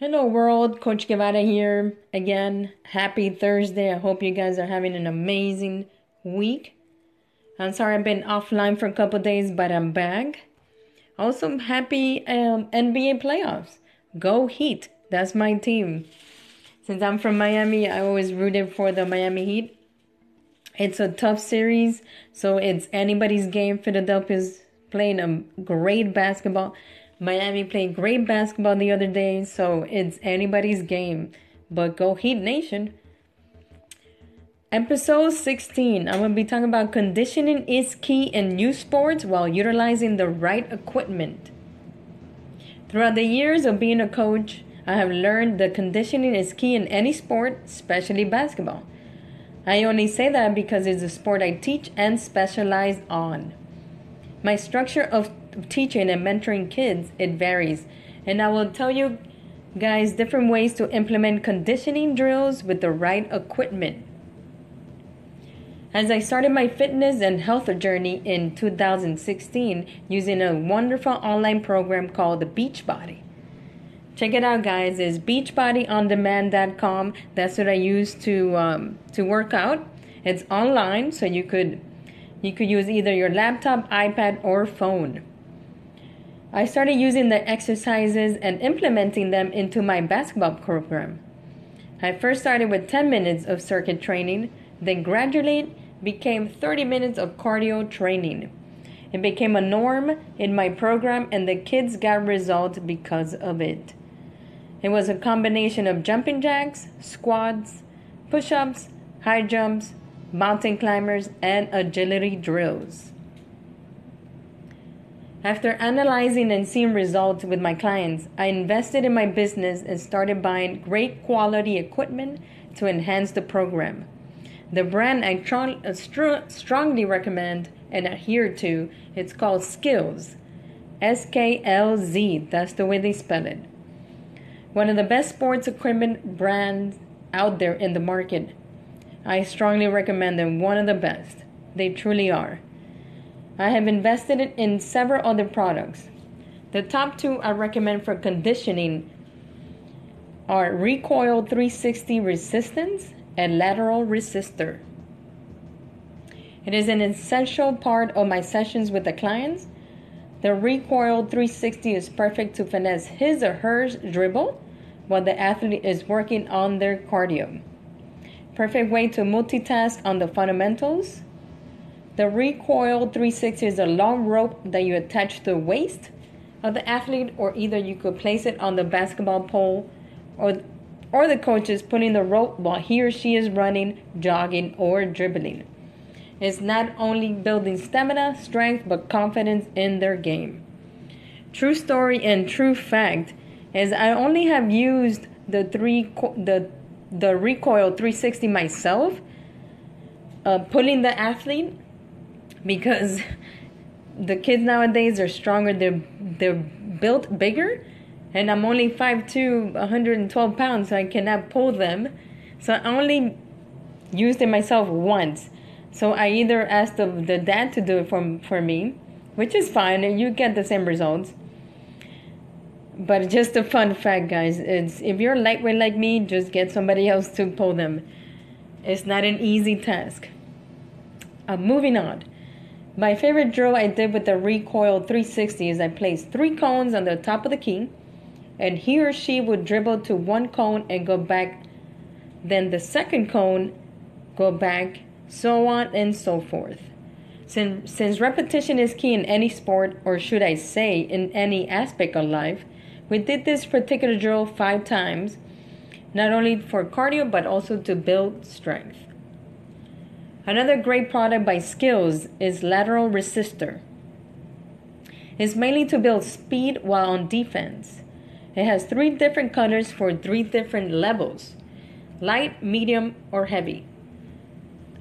Hello, world. Coach Guevara here again. Happy Thursday. I hope you guys are having an amazing week. I'm sorry I've been offline for a couple days, but I'm back. Also, happy um, NBA playoffs. Go Heat. That's my team. Since I'm from Miami, I always rooted for the Miami Heat. It's a tough series, so it's anybody's game. Philadelphia's playing a great basketball. Miami played great basketball the other day, so it's anybody's game. But go Heat Nation. Episode 16. I'm going to be talking about conditioning is key in new sports while utilizing the right equipment. Throughout the years of being a coach, I have learned that conditioning is key in any sport, especially basketball. I only say that because it's a sport I teach and specialize on. My structure of teaching and mentoring kids, it varies. And I will tell you guys different ways to implement conditioning drills with the right equipment. As I started my fitness and health journey in 2016 using a wonderful online program called the Beachbody. Check it out, guys. It's beachbodyondemand.com. That's what I use to um, to work out. It's online, so you could you could use either your laptop, iPad, or phone. I started using the exercises and implementing them into my basketball program. I first started with 10 minutes of circuit training, then gradually became 30 minutes of cardio training. It became a norm in my program, and the kids got results because of it. It was a combination of jumping jacks, squats, push ups, high jumps, mountain climbers, and agility drills. After analyzing and seeing results with my clients, I invested in my business and started buying great quality equipment to enhance the program. The brand I tr- uh, str- strongly recommend and adhere to, it's called SKLZ. S K L Z, that's the way they spell it. One of the best sports equipment brands out there in the market. I strongly recommend them, one of the best. They truly are. I have invested in several other products. The top two I recommend for conditioning are Recoil 360 Resistance and Lateral Resistor. It is an essential part of my sessions with the clients. The Recoil 360 is perfect to finesse his or her dribble while the athlete is working on their cardio. Perfect way to multitask on the fundamentals the recoil 360 is a long rope that you attach to the waist of the athlete, or either you could place it on the basketball pole, or or the coach is putting the rope while he or she is running, jogging, or dribbling. It's not only building stamina, strength, but confidence in their game. True story and true fact is I only have used the three the the recoil 360 myself, uh, pulling the athlete because the kids nowadays are stronger. They're they're built bigger, and I'm only 5'2", 112 pounds, so I cannot pull them. So I only used it myself once. So I either asked the, the dad to do it for, for me, which is fine, and you get the same results. But just a fun fact, guys, it's if you're lightweight like me, just get somebody else to pull them. It's not an easy task. Uh, moving on. My favorite drill I did with the recoil 360 is I placed three cones on the top of the key, and he or she would dribble to one cone and go back, then the second cone, go back, so on and so forth. Since, since repetition is key in any sport, or should I say, in any aspect of life, we did this particular drill five times, not only for cardio but also to build strength. Another great product by SKLZ is Lateral Resistor. It's mainly to build speed while on defense. It has three different colors for three different levels light, medium, or heavy.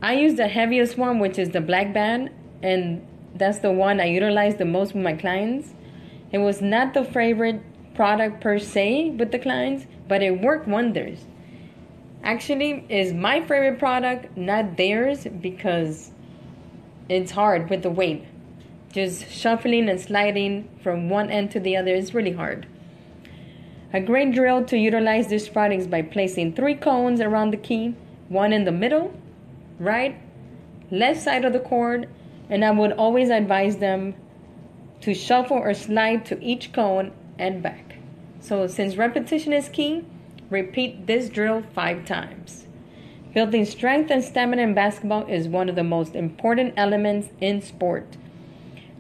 I use the heaviest one, which is the black band, and that's the one I utilize the most with my clients. It was not the favorite product per se with the clients, but it worked wonders actually is my favorite product, not theirs, because it's hard with the weight. Just shuffling and sliding from one end to the other is really hard. A great drill to utilize this product is by placing three cones around the key, one in the middle, right, left side of the cord, and I would always advise them to shuffle or slide to each cone and back. So, since repetition is key, repeat this drill five times. Building strength and stamina in basketball is one of the most important elements in sport.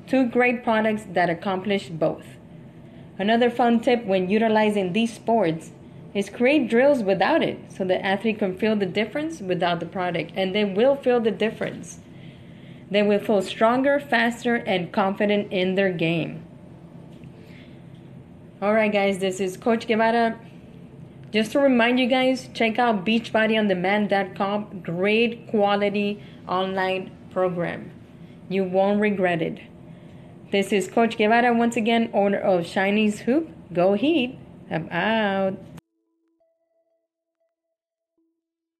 Two great products that accomplish both. Another fun tip when utilizing these sports is create drills without it so the athlete can feel the difference without the product and they will feel the difference. They will feel stronger, faster, and confident in their game. All right, guys, this is Coach Guevara. Just to remind you guys, check out beachbodyondemand.com. Great quality online program. You won't regret it. This is Coach Guevara once again, owner of Shiny's Hoop. Go Heat. I'm out.